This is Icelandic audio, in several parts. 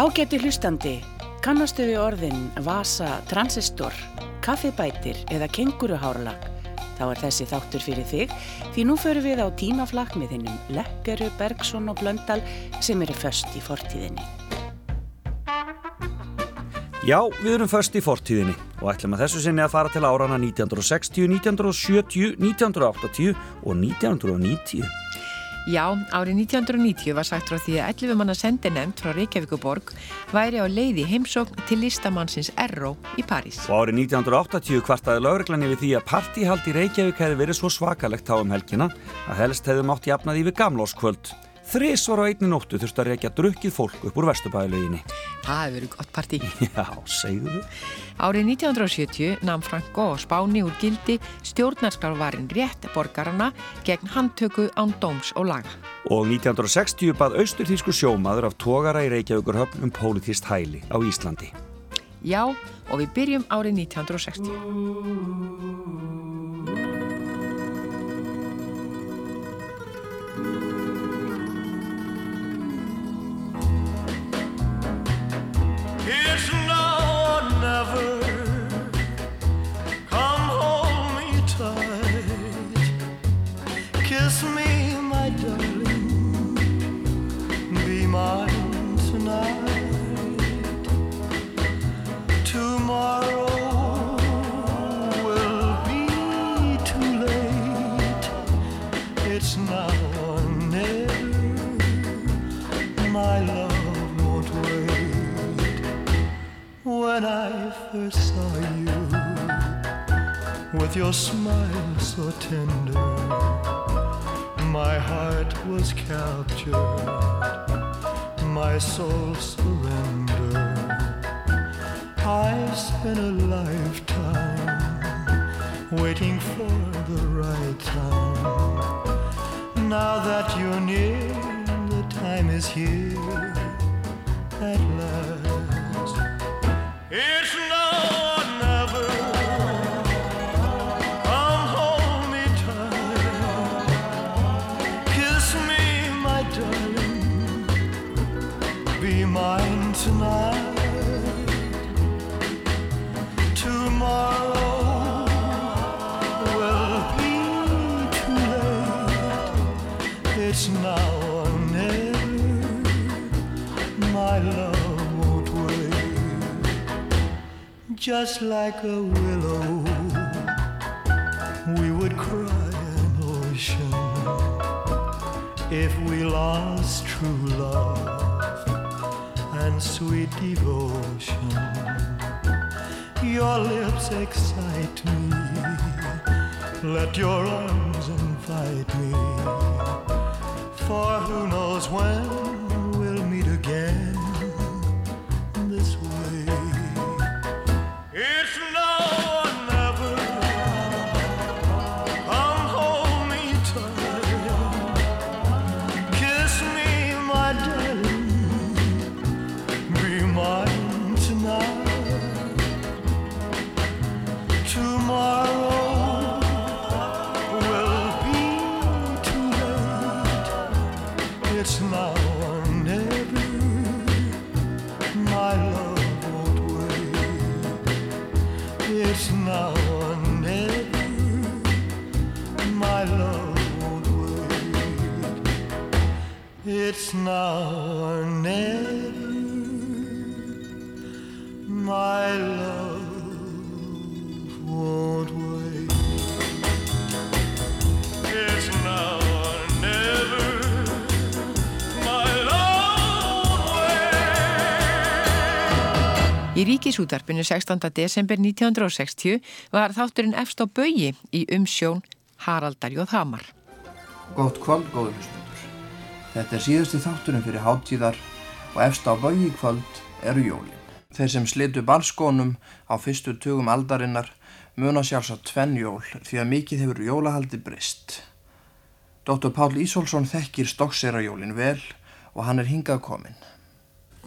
Ágæti hlustandi, kannastu við orðin vasa, transistor, kaffibætir eða kenguruhárlag? Þá er þessi þáttur fyrir þig því nú förum við á hinnum Lekkeru, Bergson og Blöndal sem eru först í fortíðinni. Já, við erum först í fortíðinni og ætlum að þessu sinni að fara til árana 1960, 1970, 1980 og 1990. Já, árið 1990 var sagt frá því að 11 manna sendinemt frá Reykjavíkuborg væri á leiði heimsókn til listamannsins Erró í París. Og árið 1980 kvartaði lauruglan yfir því að partíhald í Reykjavík hefði verið svo svakalegt á um helgina að helst hefði mátt jafnað yfir gamlóskvöld. Þrís var á einni nóttu þurfti að reykja drukkið fólk upp úr vestubæðilöginni. Það hefur verið gott partí. Já, segðu þau. Árið 1970 nam Franko og Spáni úr gildi stjórnarskrarvarinn rétt borgarana gegn handtöku án dóms og laga. Og 1960 bað austurþísku sjómaður af tógara í Reykjavíkurhöfn um pólitist hæli á Íslandi. Já, og við byrjum árið 1960. It's or never. When I first saw you, with your smile so tender, my heart was captured, my soul surrendered. I've spent a lifetime waiting for the right time. Now that you're near, the time is here at last. It's now Just like a willow, we would cry an ocean if we lost true love and sweet devotion. Your lips excite me. Let your arms invite me. For who knows when It's now or never. My love won't wait. It's now or never. My love won't wait. It's now or never. My love Í ríkisútarpinu 16. desember 1960 var þátturinn efst á bögi í umsjón Haraldar Jóð Hamar. Gótt kvöld, góður hlustundur. Þetta er síðasti þátturinn fyrir háttíðar og efst á baugi kvöld eru jólin. Þeir sem slitu barskónum á fyrstu tugum aldarinnar muna sjálfsagt tvenn jól því að mikið hefur jólahaldi brist. Dr. Páll Ísólfsson þekkir stokksera-jólin vel og hann er hingað kominn.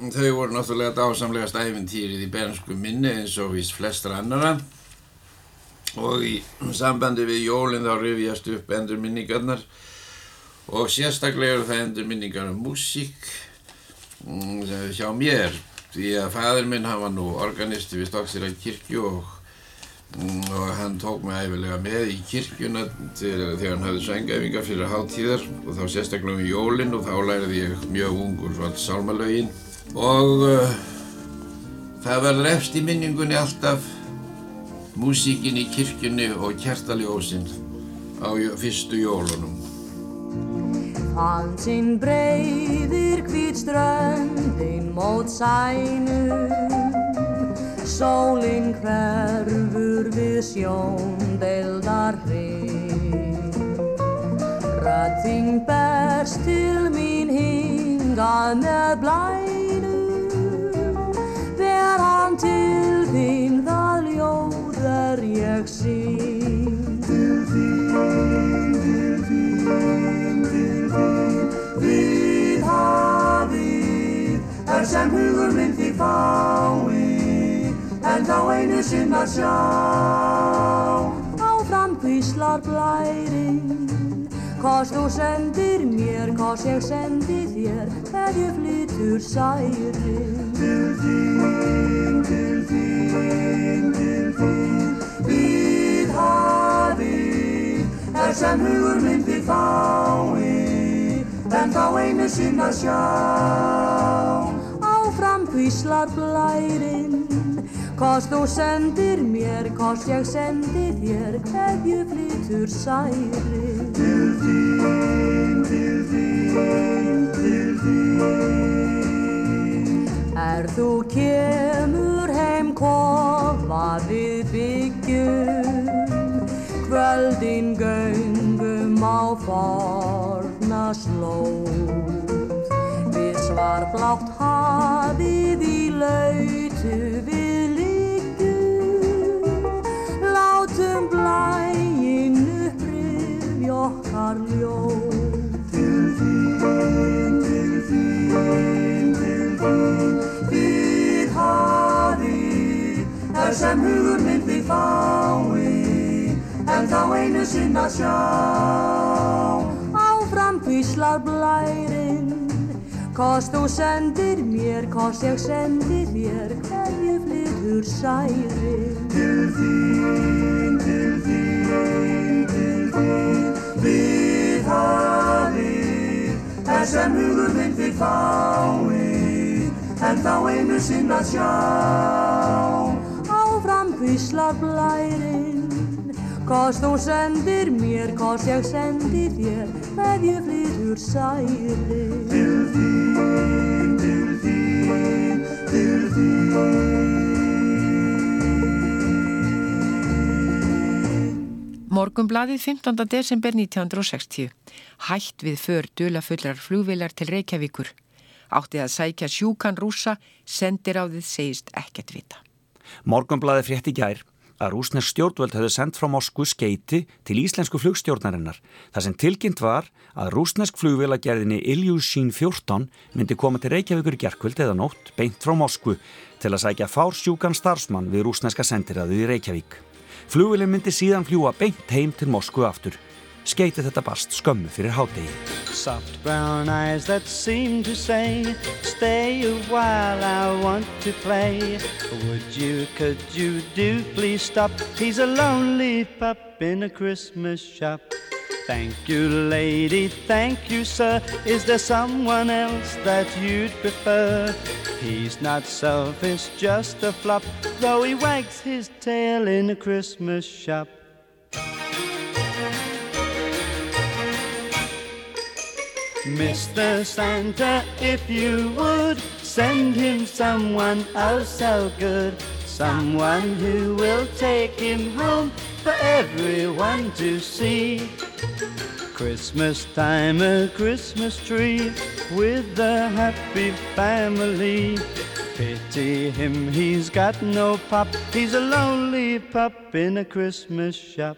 Þau voru náttúrulega dásamlegast æfintýrið í bernsku minni eins og vís flestra annara og í sambandi við jólinn þá rifjast upp endur minningarnar og sérstaklega eru það endur minningar um músík mm, hjá mér. Því að fæður minn hann var nú organisti við Stokksýra kirkju og, mm, og hann tók mig æfilega með í kirkjuna þegar, hann hafði sængafingar fyrir háttíðar og þá sérstaklega um jólinn og þá læriði ég mjög ungur svalt sálmalögin og uh, það var refst í minningunni alltaf músíkin í kirkjunni og kjartaljósinn á fyrstu jólunum. Hansinn breyðir hvít ströndin mót sænum Sólinn hverfur við sjóndeldar hrið Rödding berst til mín hingað með blænum Hann til þín það ljóð er ég sín. Til þín, til þín, til þín Við hafið er sem hugur minn því fái En þá einu sinn að sjá. Áfram hvíslar blærinn Hvors þú sendir mér, hvors ég sendi þér Hverju flytur særin Til þín, til þín, til þín Við hafið er sem hugur því fái En þá einu sinn að sjá. Áfram hvíslar blærinn Hvors þú sendir mér, hvors ég sendi þér Hverju flytur særin Til þín, til þín, til þín Er þú kemur heim kofa við byggjum. Kvöldin göngum á forna slóð. Við svarblátt hafið í lautu við liggjum. Látum blæin sem hugur því fái En þá einu sinn að sjá Áfram hvíslar blærinn Hvors þú sendir mér, hvors ég sendi þér Hverju flytur særin Til þín, til þín, til þín Við hafið er sem hugur minn því fái En þá einu sinn að sjá. Áfram hvíslar blærinn Hvors þú sendir mér, hvors ég sendi þér Hverju flytur særin Til þín, til þín, til þín Morgumbladið 15. desember 1960. Hætt við för dula fullar flugvilar til Reykjavíkur. Áttið að sækja sjúkan rúsa, sendir á þið segist ekkert vita. Morgumblaði frétti gær að rúsnesk stjórnvöld höfðu sendt frá Moskvu skeiti til íslensku flugstjórnarinnar. Það sem tilkynnt var að rúsnesk flugvélagerðinni Ilyushin 14 myndi koma til Reykjavíkur gerkvöld eða nótt beint frá Moskvu til að sækja fársjúkan starfsmann við rúsneska sendiræðið í Reykjavík. Flugvélin myndi síðan fljúa beint heim til Moskvu aftur. Skeiti þetta bast skömmu fyrir hádegi. Soft brown eyes that seem to say Stay a while, I want to play Would you, could you do please stop He's a lonely pup in a Christmas shop Thank you lady, thank you sir Is there someone else that you'd prefer? He's not selfish, just a flop Though he wags his tail in a Christmas shop Mr. Santa, if you would send him someone else so good, someone who will take him home for everyone to see. Christmas time, a Christmas tree with a happy family. Pity him, he's got no pop, he's a lonely pup in a Christmas shop.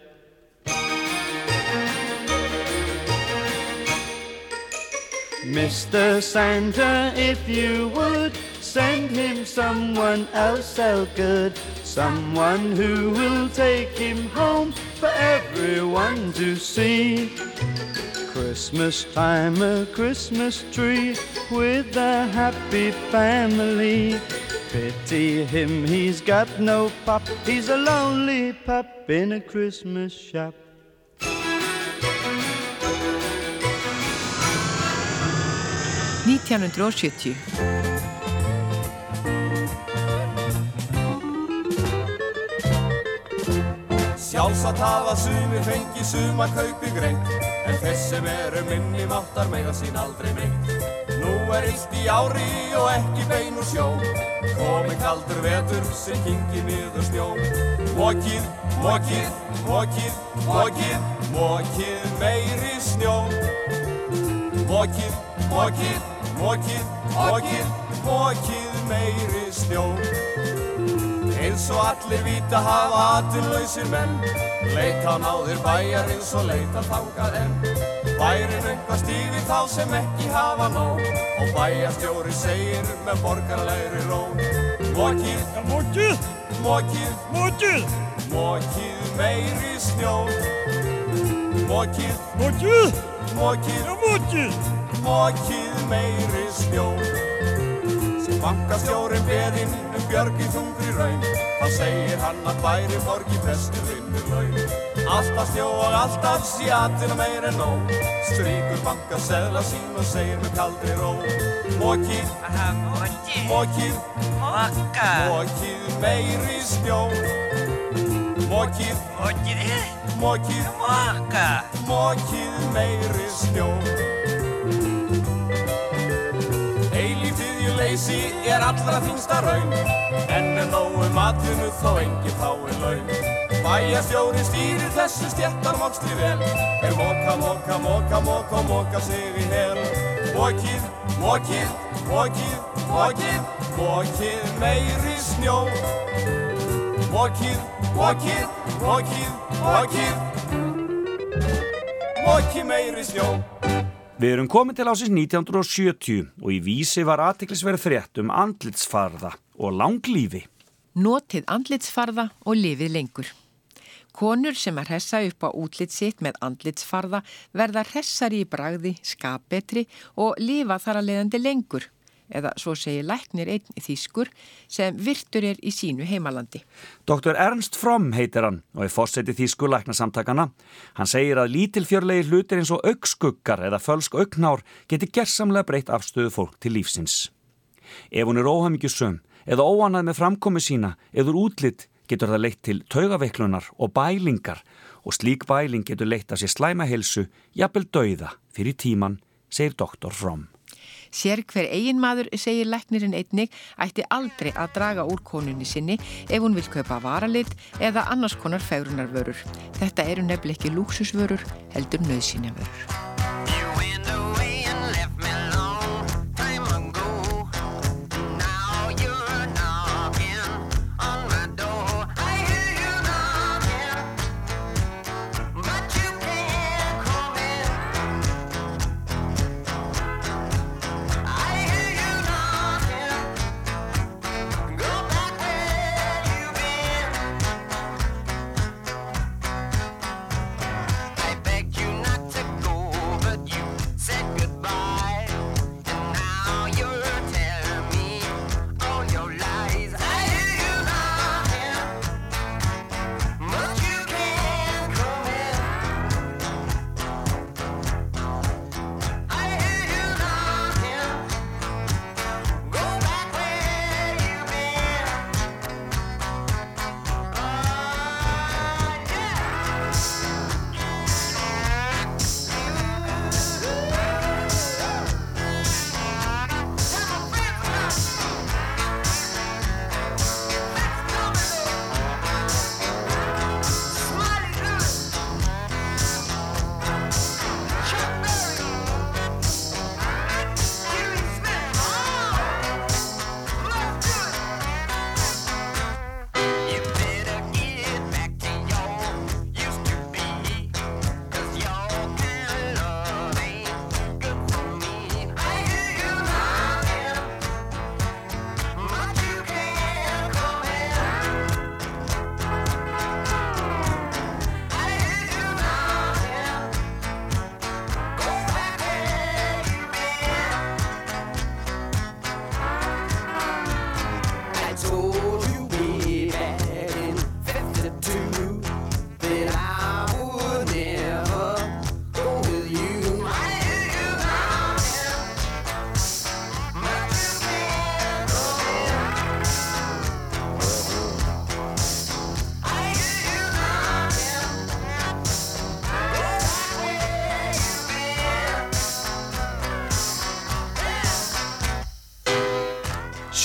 Mr. Santa, if you would send him someone else so good, someone who will take him home for everyone to see. Christmas time, a Christmas tree with a happy family. Pity him, he's got no pop. He's a lonely pup in a Christmas shop. Nítján Sjálfsagt hafa sumir fengi suma kaupi greint En þess sem eru minni máttar mega sín aldrei meitt. Nú er illt í ári og ekki bein úr sjó Komi kaldur vetur sem kingi niður snjó. Mókið, mókið, mókið, mókið, mókið meiri snjó. Mókið, mókið, mókið, mókið, mókið meiri snjó Eins og allir vita hafa atinlausir menn. Leita á náðir bæjar eins og leita þangað enn. Bærin eitthvað stífi þá sem ekki hafa nóg. Og bæjarstjóri segir með borgarlegri ró. Mókið, mókið, mókið, mókið Mókið meiri snjó Mókið, mókið, mókið, mókið Mókið meiri snjó sem bankastjórin beðinn björgi þungri raun þá segir hann að bæri borgi bestu vinnur laun. Alltaf snjó og alltaf sjatina meir en nóg. Stríkur bankaseðla sín og segir með kaldri ró. Mókið, mókið mókið meiri snjó. Mókið, mókið mókið meiri snjó leysi er allra þingsta raun. En er nógu matinu þó enginn fái laun. Bæjarstjóri stýrir þessu stjættarmóksli vel. Er móka, móka, móka, móka móka sig í hel. Mókið, mókið, mókið, mókið, mókið meiri snjó. Mókið, mókið, mókið, mókið, mókið meiri snjó Við erum komin til ásins 1970 og í vísi var aðtiklisverð frétt um andlitsfarða og langlífi. Notið andlitsfarða og lifið lengur. Konur sem að hressa upp á útlitt sitt með andlitsfarða verða hressari í bragði, skapetri og lifa þar að leiðandi lengur eða svo segir læknir einn þýskur sem virtur er í sínu heimalandi. Dr. Ernst Fromm heitir hann og er fósetti þýsku læknasamtakana. Hann segir að lítilfjörlegi hlutir eins og augskuggar eða fölsk augnár geti gerðsamlega breytt afstöðu fólk til lífsins. Ef hún er óhafmyggjusum eða óanað með framkomi sína eður útlitt getur það leitt til taugaveiklunar og bælingar og slík bæling getur leitt að sér slæma helsu, jafnvel dauða fyrir tíman, segir Dr. Fromm. Sér hver eigin maður, segir læknirinn einnig, ætti aldrei að draga úr konunni sinni ef hún vil kaupa varalit eða annars konar fegrunarvörur. Þetta eru nefnileg ekki lúksusvörur, heldur nöðsynjavörur.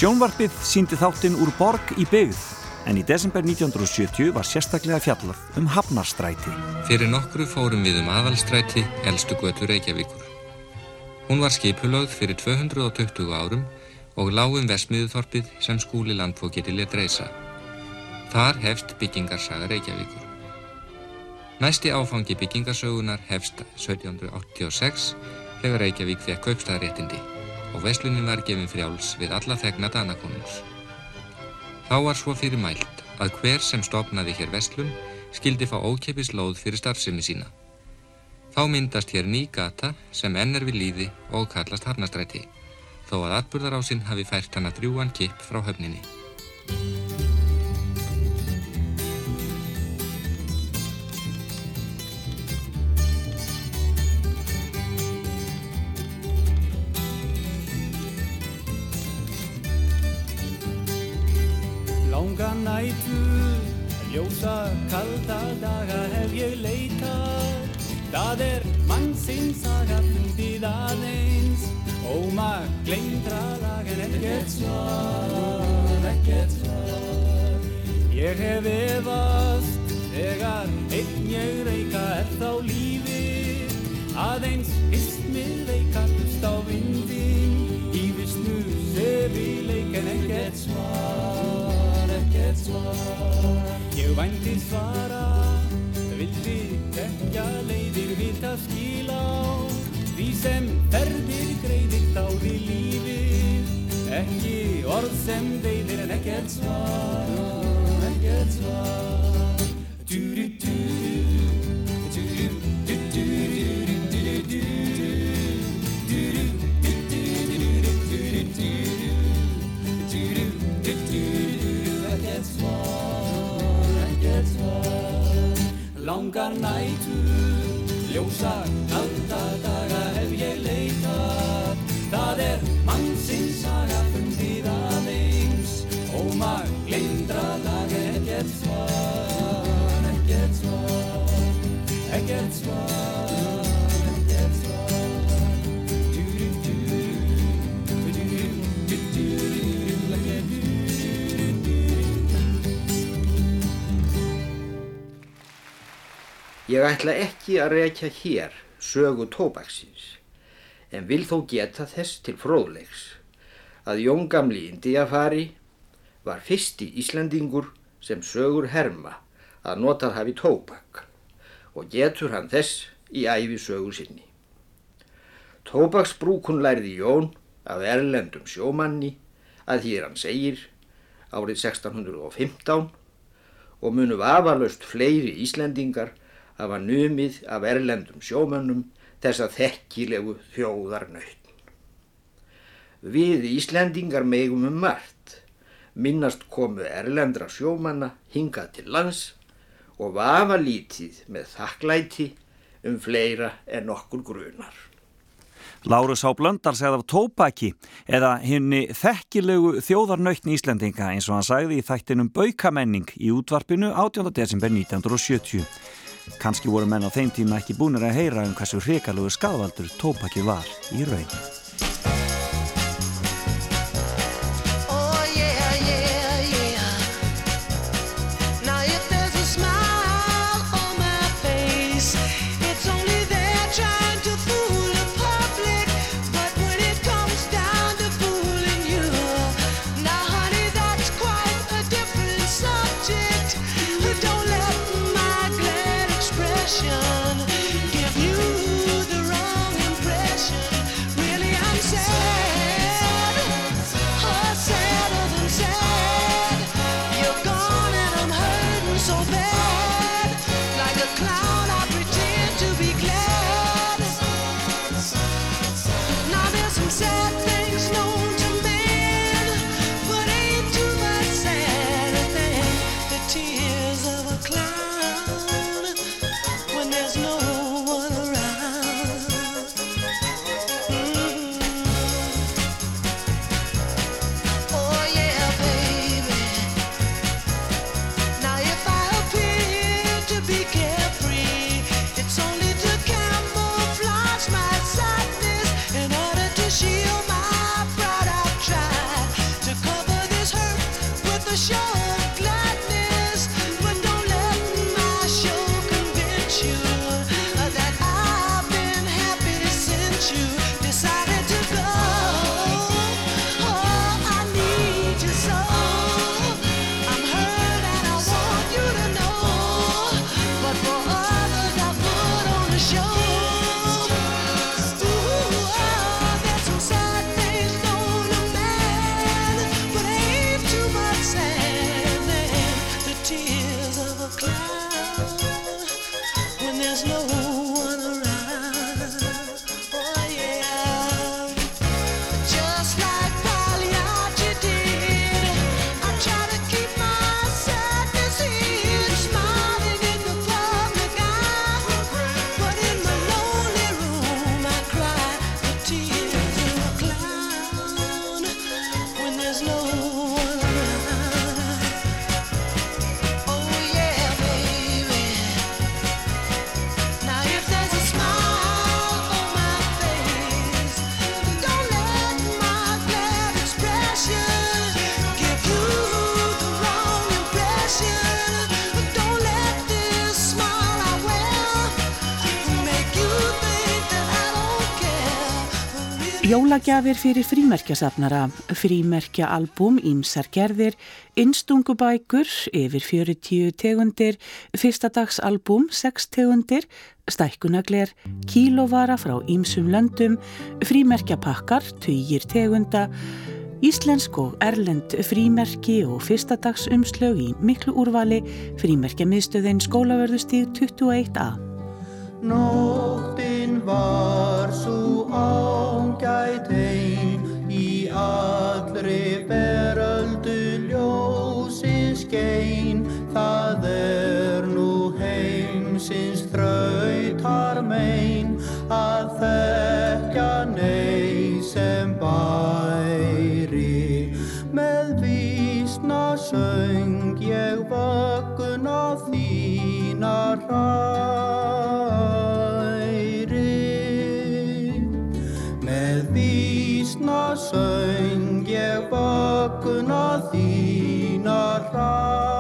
Sjónvarpið síndi þáttinn úr borg í byggð en í desember 1970 var sérstaklega fjallað um Hafnarstræti. Fyrir nokkru fórum við um aðalstræti elstu götu Reykjavíkur. Hún var skipulögð fyrir 220 árum og lágum vesmiðuþorpið sem skúli landfókiti let reysa. Þar hefst byggingarsaga Reykjavíkur. Næsti áfangi byggingarsögunar hefst 1786 þegar Reykjavík fekk kaupstæðaréttindi og veslunin var gefin frjáls við alla þegna Danakonungs. Þá var svo fyrir mælt að hver sem stopnaði hér vestlun skildi fá ókeppis lóð fyrir starfsemi sína. Þá myndast hér ný gata sem enn er við líði og kallast Harnastræti, þó að atburðarásinn hafi fært hana drjúan kipp frá höfninni. Langa nætur, ljósa kalda daga hef ég leitað. Það er mannsins saga fundið aðeins. Óma gleymdra lag en ekkert svar, ekkert svar. Ég hef efast þegar einn ég reyka er þá lífið Aðeins istmið veika hlust á vindin Í vissnu sefi leik en ekkert svar, ekkert svar Ég vænti svara, vildi tekja leiðir vita skil á. Því sem ferðir greiðir dáði lífið Ekki orð sem deyðir en ekkert svar, ekkert svar. Dúri dúri, Langar nætur, ljósa, Ég ætla ekki að rekja hér sögu tóbaksins, en vil þó geta þess til fróðleiks að Jón gamli Indiafari var fyrsti Íslandingur sem sögur herma að notað hafi tóbak og getur hann þess í æfi sögu sinni. Tóbaksbrúkun lærði Jón af erlendum sjómanni að hér hann segir árið 1615 og munu vafalaust fleiri Íslandingar hafa numið af erlendum sjómönnum þessa þekkilegu þjóðarnautn. Við Íslendingar megum um margt, minnast komu erlendra sjómanna hingað til lands og vafa lítið með þakklæti um fleira en okkur grunar. Lárus Há Blöndal segði af tópaki eða henni þekkilegu þjóðarnautn Íslendinga eins og hann sagði í þættinum Baukamenning í útvarpinu 18. desember 1970. Kanski voru menn á þeim tíma ekki búinir að heyra um hversu hrikalögu skadvaldur tópaki var í raun. Jólagjafir fyrir frímerkjasafnara, frímerkjaalbum, ímsar gerðir, innstungubækur, yfir 40 tegundir, fyrstadagsalbum, 6 tegundir, stækkunagler, kílovara frá ímsum löndum, frímerkjapakkar, tugir tegunda, íslensk og erlend frímerki og fyrstadagsumslög í miklu úrvali, frímerkjamiðstöðin skólaverðustíð 21a. Nóttin var svo ágæt ein í allri veröldu ljósins skein það er nú heimsins þrautar mein að þekkja nei sem bæri með vísna söng ég vökkun á þína hræri söng ég vökkun á þína hræri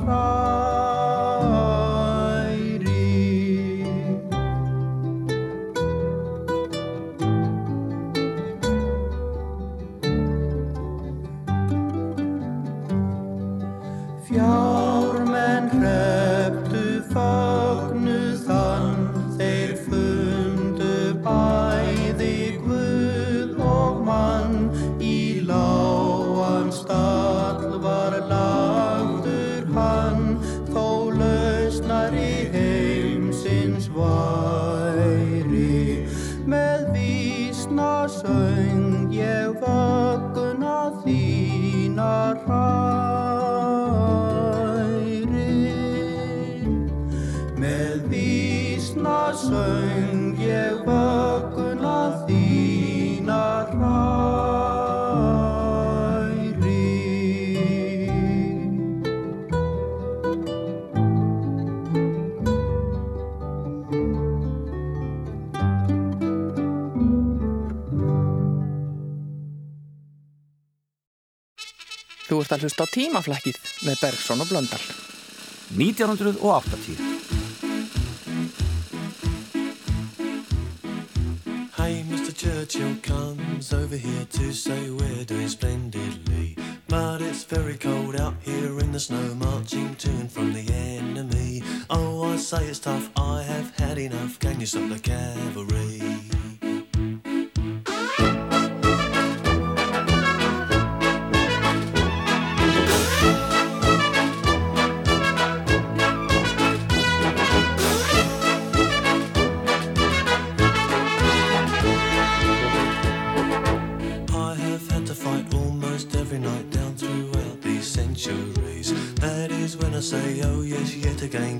þína Ert að hlusta á tímaflækið með Bergson og Blöndal. 1980 Hey, Mr. Churchill comes over here to say we're doing splendidly. But it's very cold out here in the snow, marching to and from the enemy. Oh, I say it's tough, I have had enough. Can you stop the cavalry? Say, oh yes, yet again,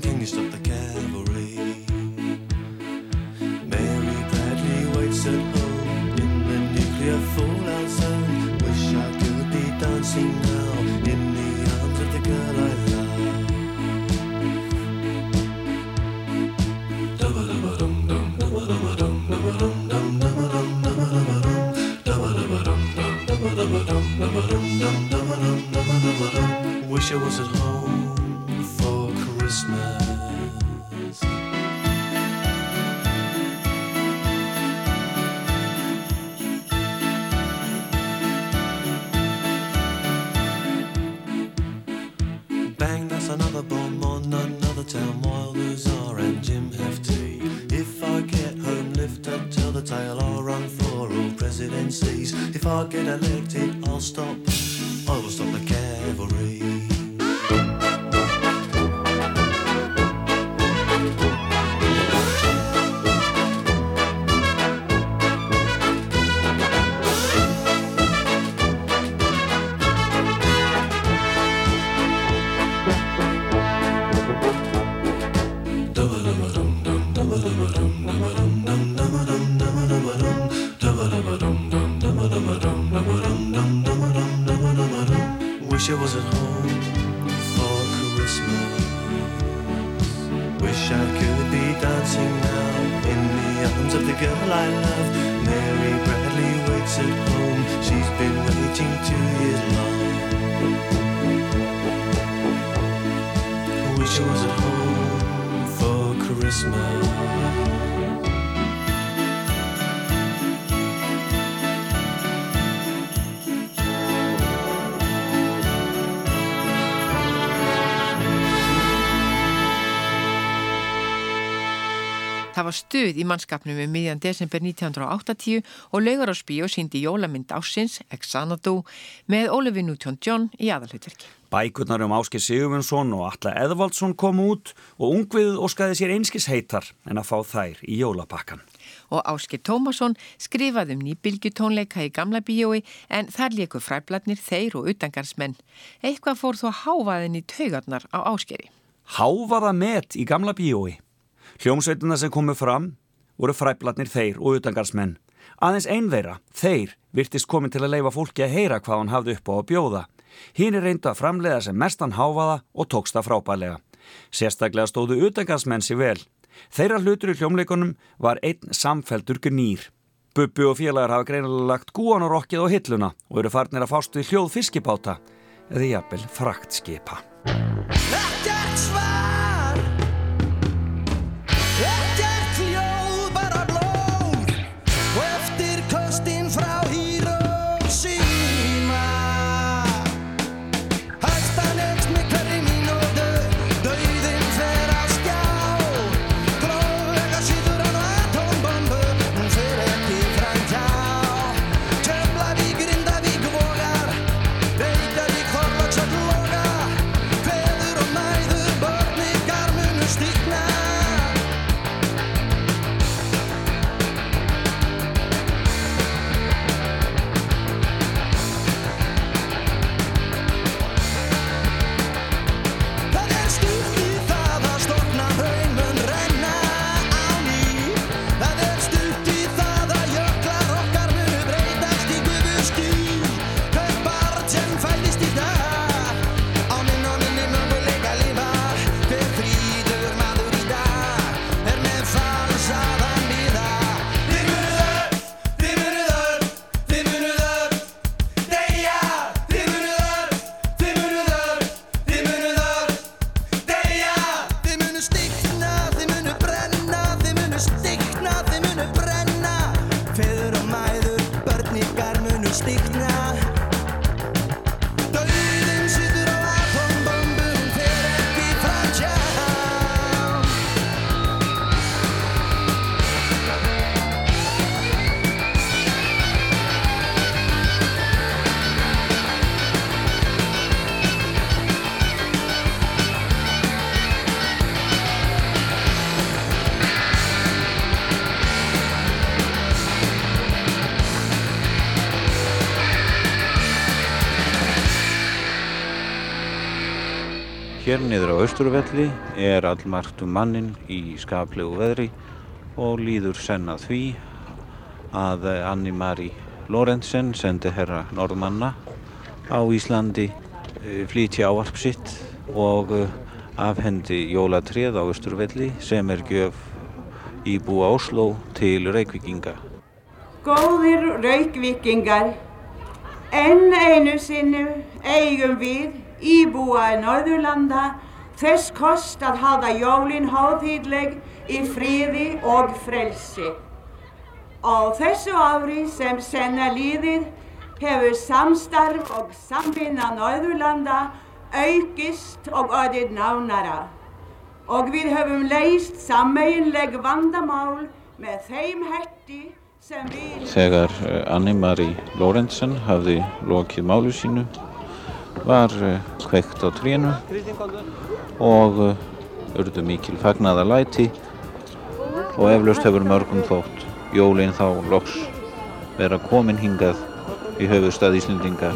var stuð í mannskapnum um miðjan desember 1980 og Laugarásbíó síndi jólamynd ásins, Exanadu, með Oliver Newton-John í aðalhutverki. Bækurnar um Áskir Sigurvinsson og Alla Eðvaldsson kom út og ungvið óskaði sér einskis heitar en að fá þær í jólapakkan. Og Áskir Tómasson skrifaði um nýbylgjutónleika í gamla bíói en þar leiku fræbladnir þeir og utangarsmenn. Eitthvað fór þó hávaðin í taugarnar á Áskeri. Hávaða met í gamla bíói. Hljómsveituna sem komu fram voru fræbladnir þeir og utangarsmenn. Aðeins einn þeirra, þeir, virtist komin til að leifa fólki að heyra hvað hann hafði upp á að bjóða. Hinn er reyndu að framleiða sem mestan hávaða og tókst það frábælega. Sérstaklega stóðu utangarsmenn sér vel. Þeirra hlutur í hljómleikunum var einn samfeldur gnýr. Bubbi og félagar hafa greinilega lagt gúan og rokkið á hilluna og eru farnir að fást við hljóð fiskibáta eða jafnvel fraktskipa. Ekkert svar Ekkert niður á austurvelli er allmarkt um mannin í skaplegu veðri og líður senna því að Anni-Mari Lorentzen, sendiherra norðmanna á Íslandi, eh, flíti áarp sitt og eh, afhendi jólatrið á Östurvelli sem er gjöf í búa Oslo til Reykvíkinga. Góðir Reykvíkingar, enn einu sinnu eigum við íbúa í Norðurlanda þess kost að halda jólinn hátíðleg í fríði og frelsi. Á þessu ári sem senna líðir hefur samstarf og sambina Norðurlanda aukist og orðið nánara og við höfum leist sammeginleg vandamál með þeim hætti sem við... Þegar eh, Anni-Mari Lórentzen hafði lokið málu sínu var eh, kveikt á trínu og eh, urðu mikil fagnaða læti og eflaust hefur mörgum þótt jólinn þá loks vera komin hingað í höfustad Íslendinga.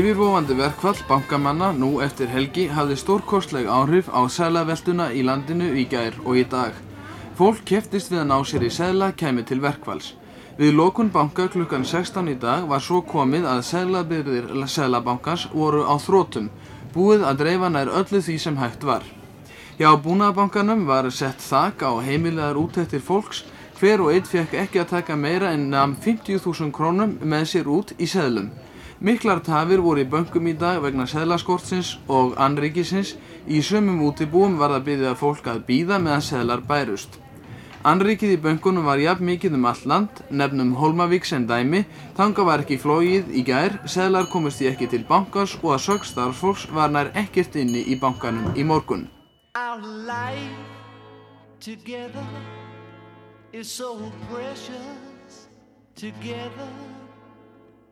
Yfirvofandi verkvall bankamanna nú eftir helgi hafði stórkostleg áhrif á sælaveltuna í landinu í gær og í dag. Fólk keftist við að ná sér í sæla kemi til verkvalls. Við lokun banka klukkan 16 í dag var svo komið að sælabyrðir sælabankans voru á þrótum, búið að dreifa nær öllu því sem hægt var. Hjá búnaðabankanum var sett þak á heimilegar útættir fólks Hver og einn fekk ekki að taka meira en namn 50.000 krónum með sér út í seðlum. Miklar tafir voru í bönkum í dag vegna seðlaskortsins og anríkisins. Í sömum útibúum var það byggðið að fólk að býða meðan seðlar bærust. Anríkið í bönkunum var jafn mikið um allt land, nefnum Holmavík sem dæmi, þanga var ekki flóið í gær, seðlar komist í ekki til bankars og að sög starfsfólks var nær ekkert inni í bankanum í morgun. Together is so precious. Together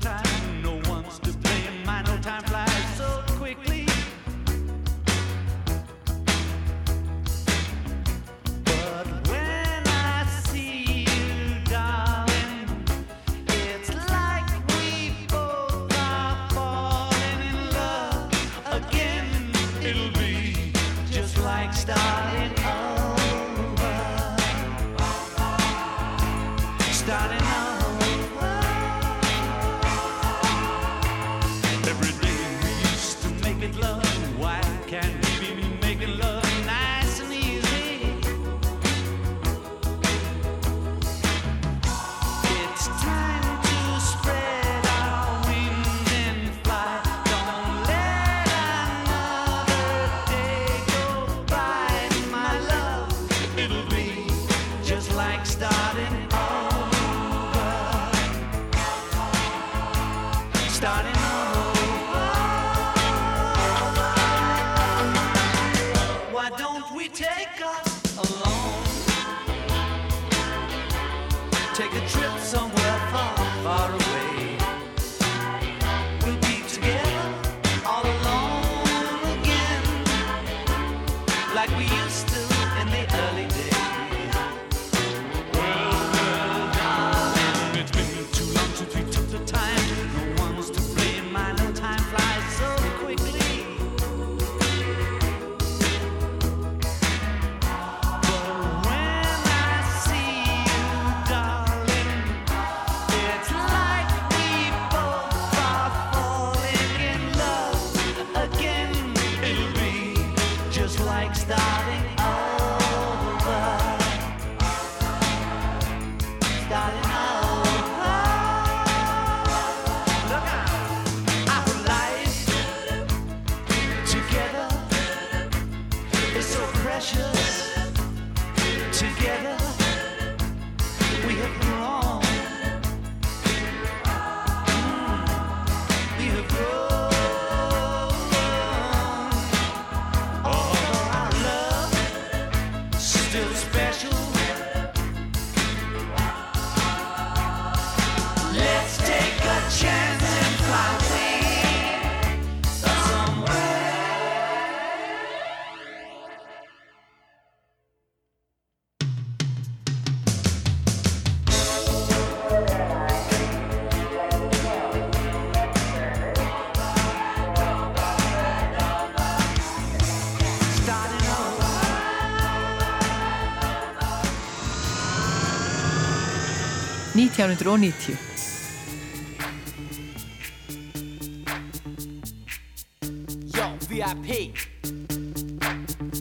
time. No one's to blame. My no time flies 1990. Yo, VIP.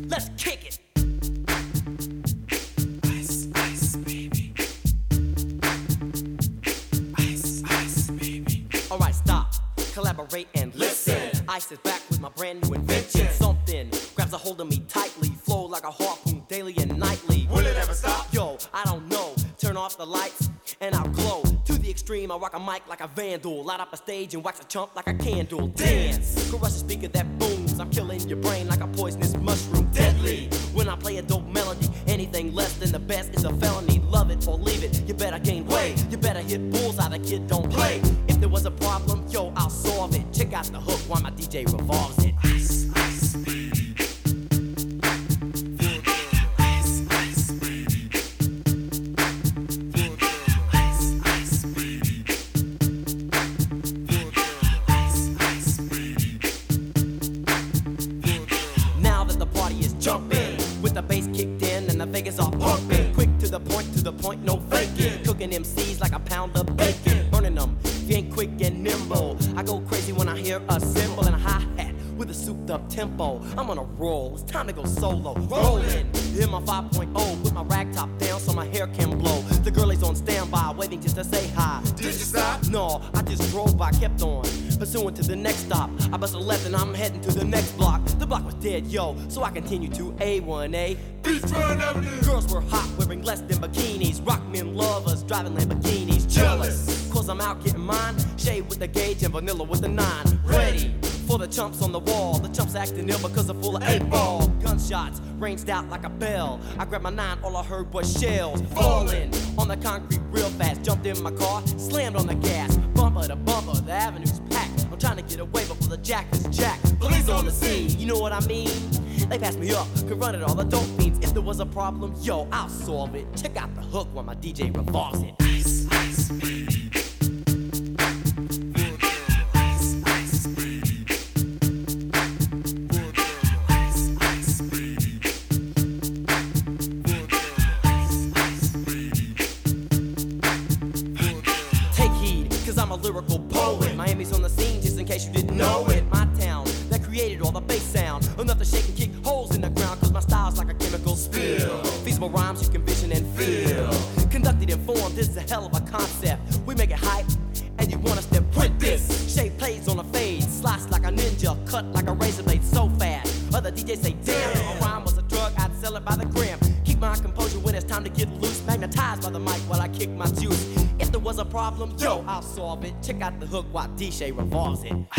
Let's kick it. Ice, ice, baby. Ice, ice, baby. All right, stop. Collaborate and listen. Ice is back with my brand new invention. Something grabs a hold of me tightly. Flow like a harpoon daily and nightly. Will it ever stop? Yo, I don't know. Turn off the lights extreme. I rock a mic like a vandal. Light up a stage and wax a chump like a candle. Dance! Crush a speaker that booms. I'm killing your brain like a poisonous mushroom. Deadly! When I play a dope melody, anything less than the best is a felony. Love it or leave it. You better gain weight. You better hit bulls bullseye. The kid don't play. If there was a problem, yo, I'll solve it. Check out the hook while my DJ revolves it. Point, no faking, cooking MCs like a pound of bacon, burning them. If you ain't quick and nimble, I go crazy when I hear a cymbal and a hi hat with a souped up tempo. I'm on a roll, it's time to go solo. Rolling, hit my 5.0, put my rag top down so my hair can blow. The girl is on standby, waiting just to say hi. Did you stop? No, I just drove by, kept on. Pursuing to the next stop. I bust a left and I'm heading to the next block. The block was dead, yo, so I continue to A1A. Beachfront Avenue. Girls were hot, wearing less than bikinis. Rock men lovers, driving Lamborghinis. Jealous, cause I'm out getting mine. Shade with the gauge and vanilla with the nine. Ready for the chumps on the wall. The chumps acting ill because they're full of eight ball. Gunshots ranged out like a bell. I grabbed my nine, all I heard was shells falling on the concrete real fast. Jumped in my car, slammed on the gas. Bumper to bumper, the avenue's trying to get away before the jack is jacked. Police on the scene, you know what I mean? They passed me up, could run it all the dope fiends. If there was a problem, yo, I'll solve it. Check out the hook while my DJ revolves it. DJ revolves it.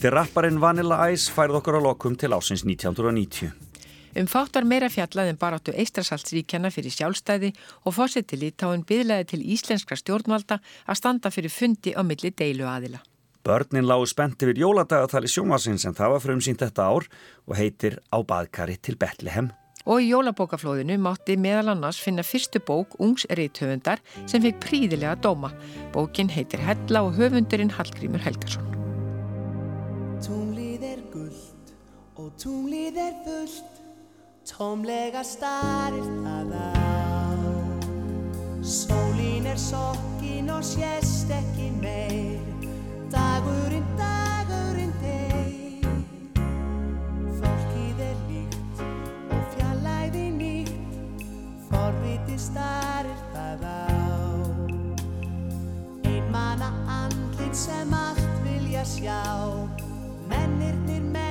Hvíti rapparinn Vanilla Ice færð okkur á lokum til ásins 1990. Um fáttar meira fjallað en baráttu eistrasaltsríkjana fyrir sjálfstæði og fórseti Litáin byðlaði til íslenskra stjórnvalda að standa fyrir fundi á milli deilu aðila. Börnin lágu spennt yfir jóladagathali sjómasins en það var frumsýnt þetta ár og heitir Á baðkari til Betlehem. Og í jólabókaflóðinu mátti meðal annars finna fyrstu bók Ungs reithöfundar sem fekk príðilega dóma. Bókin heitir Hella og höfundurinn Hallgrímur Helgarsson. Er fullt Tómlega starir það á. Sólín er sokkin og sést ekki meir. Dagurinn, dagurinn deyr Fólkið er líkt og fjallæði nýtt. Forviti starir það á. Einmana andlit sem allt vilja sjá. Mennirnir, mennirnir,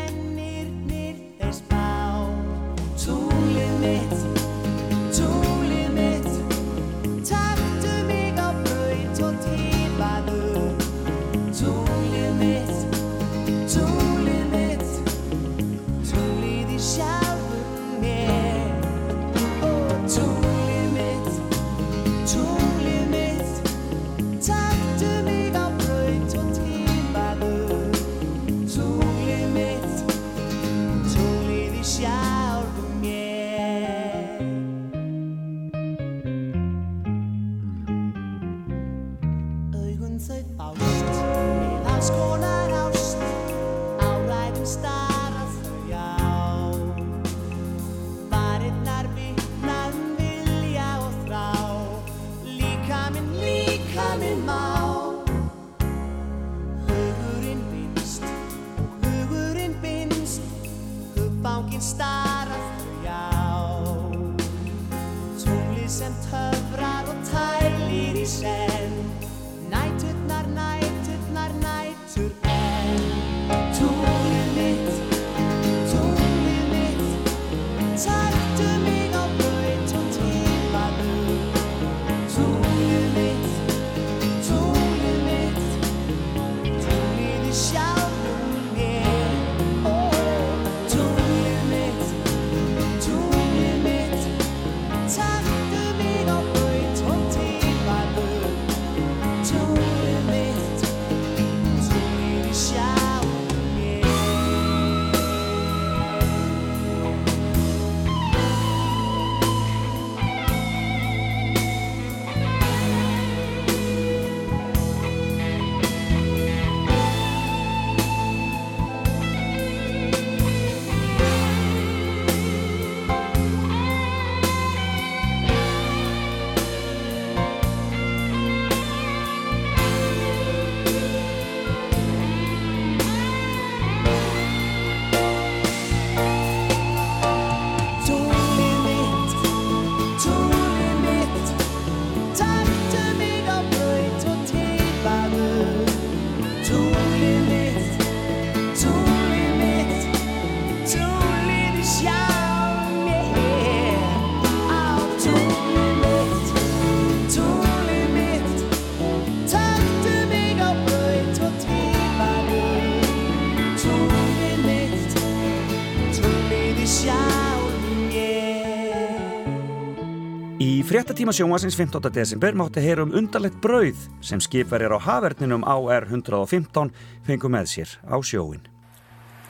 fréttatíma sjónvarsins 15. desember mátti heyra um undarlegt brauð sem skipverjar á haverninum AR 115 fengu með sér á sjóin.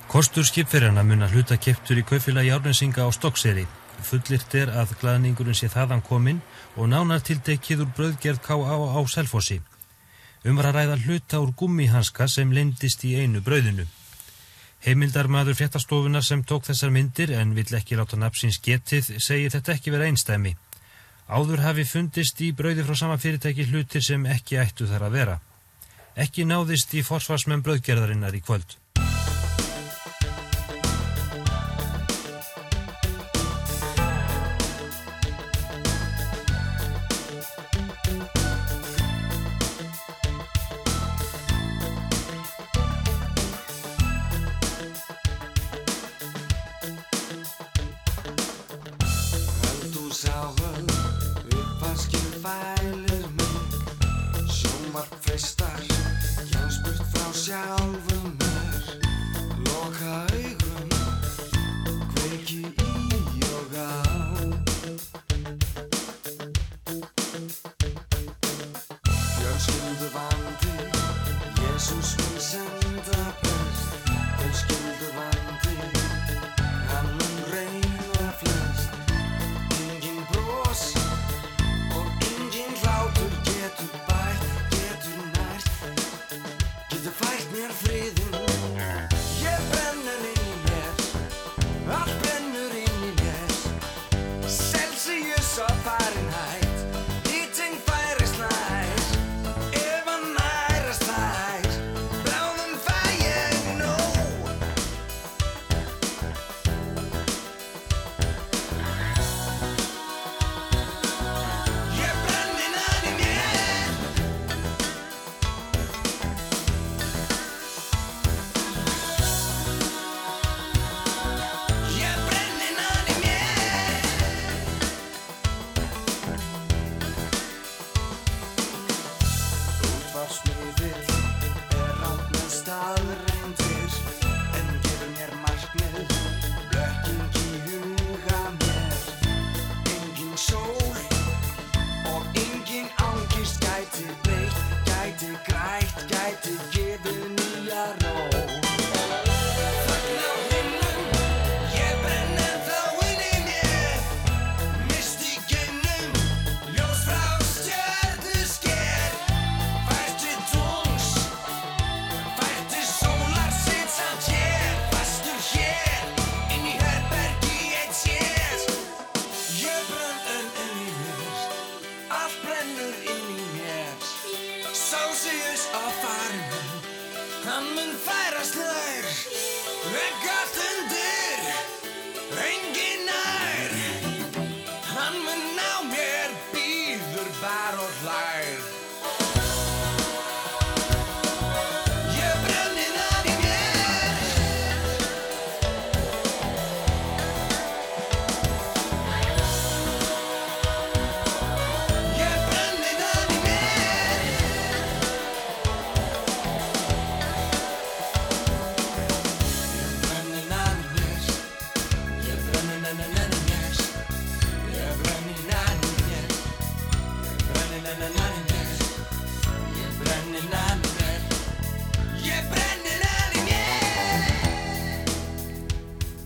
Kostur skipverjana mun að hluta keptur í kaufélagi Árnesinga á Stokkseri. Fullirt er að glaðningurinn sé þaðan kominn og nánar tildekið úr brauðgerð K.A. á Selfossi. Um var að ræða hluta úr gummihanska sem lindist í einu brauðinu. Heimildarmaður fréttastofunar sem tók þessar myndir en vill ekki láta napsins getið segir þetta ekki vera einstæmi. Áður hafi fundist í brauði frá sama fyrirtæki hlutir sem ekki ættu þar að vera. Ekki náðist í forsvarsmenn brauðgerðarinnar í kvöld.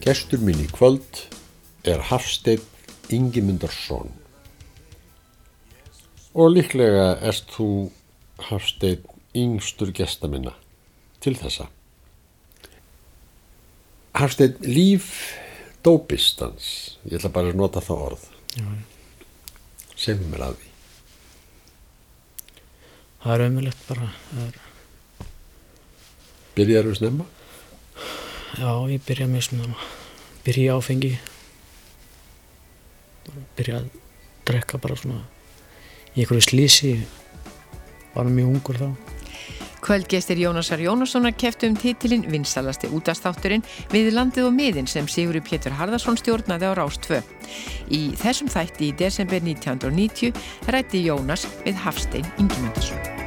Gestur minn í kvöld er Hafsteinn Ingimundarsson. Og líklega erst þú Hafsteinn yngstur gesta minna til þessa. Hafsteinn líf dópistans, ég ætla bara að nota það orð. Segðu mér að því. Það er ömulegt bara. Er, Byrjar þú snemma? Já, ég byrja mjög svona, byrja áfengi. Byrja að drekka bara svona í einhverju slísi. Var mjög ungur þá. Kvöldgestir Jónasar Jónassonar keftu um titilinn vinsalasti útastátturinn við landið og miðin sem Sigurður Pétur Harðarsson stjórnaði á Rás 2. Í þessum þætti í desember 1990 rætti Jónas við Hafstein Ingimundarsson.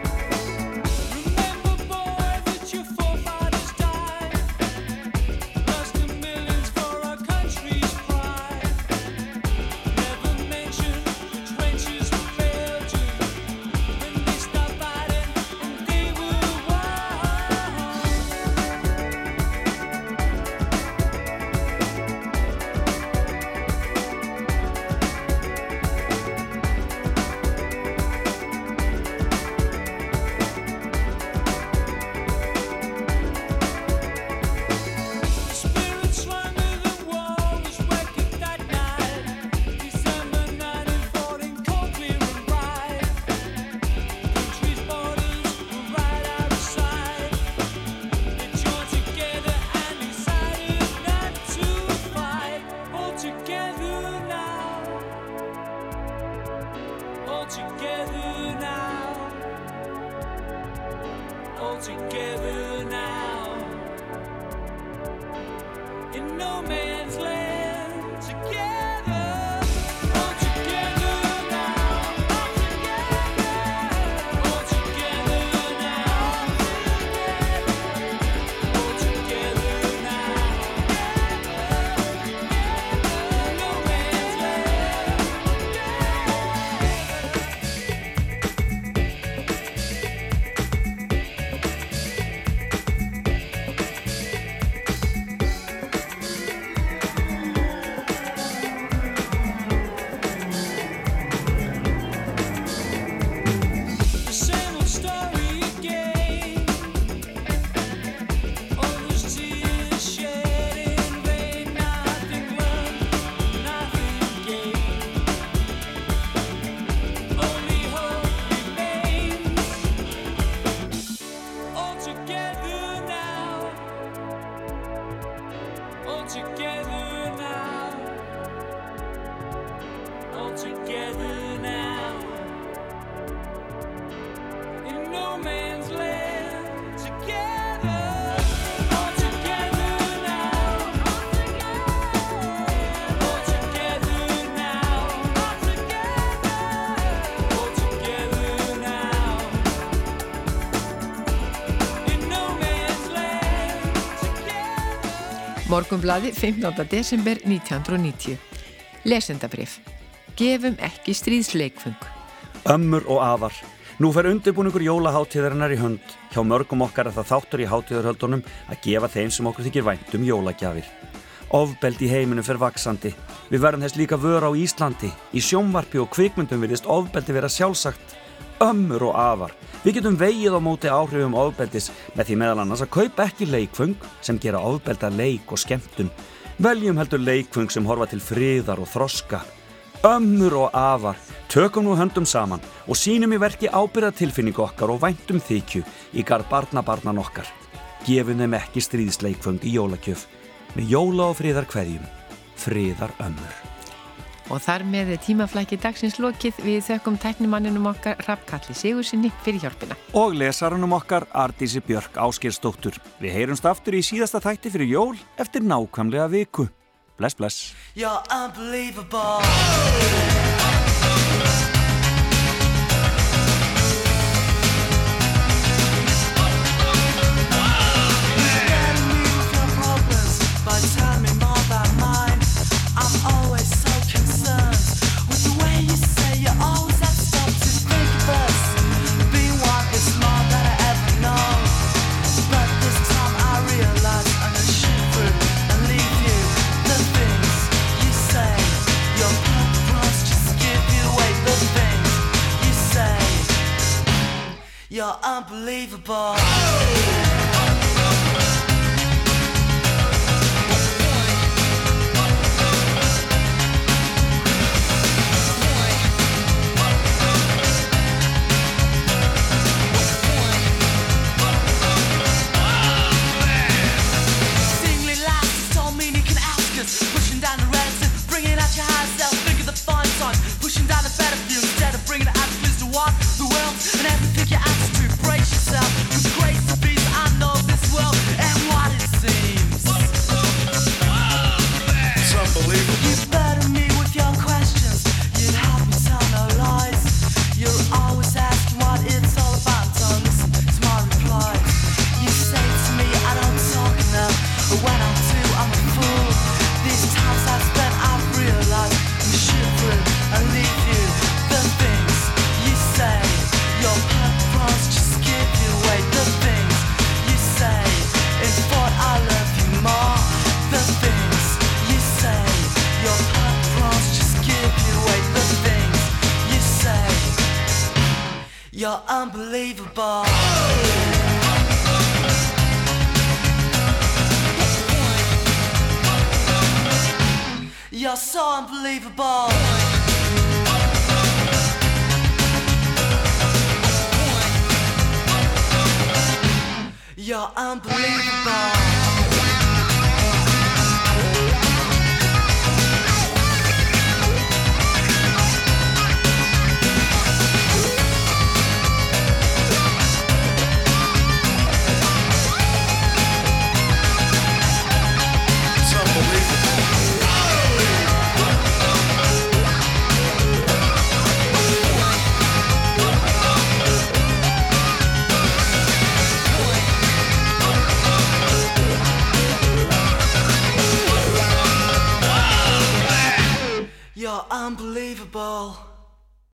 together. Land. Morgunblaði 15. desember 1990. Lesendabrif. Gefum ekki stríðsleikfung. Ömmur og afar. Nú fer undirbúningur jólaháttíðarinnar í hönd. Hjá mörgum okkar er það þáttur í háttíðarhöldunum að gefa þeim sem okkur þykir vænt um jólagjafir. Ofbeld í heiminum fer vaksandi. Við verðum þess líka vör á Íslandi. Í sjónvarpi og kvikmyndum virðist ofbeldi vera sjálfsagt. Ömmur og afar. Við getum vegið á móti áhrifum ofbeldis með því meðal annars að kaupa ekki leikfung sem gera ofbelda leik og skemmtun. Veljum heldur leikfung sem horfa til friðar og þroska. Ömmur og afar, tökum nú höndum saman og sínum í verki ábyrða tilfinningu okkar og væntum þykju í garð barnabarnan okkar. Gefum þeim ekki stríðsleikfung í jólakjöf með jóla og friðar kveðjum. Friðar ömmur. Og þar með er tímaflæki dagsins lokið við þökkum tæknimanninum okkar Rappkalli Sigursinni fyrir hjálpina. Og lesarunum okkar Ardísi Björk Áskeirsdóttur. Við heyrumst aftur í síðasta þætti fyrir jól eftir nákvæmlega viku. Bless, bless. You're unbelievable.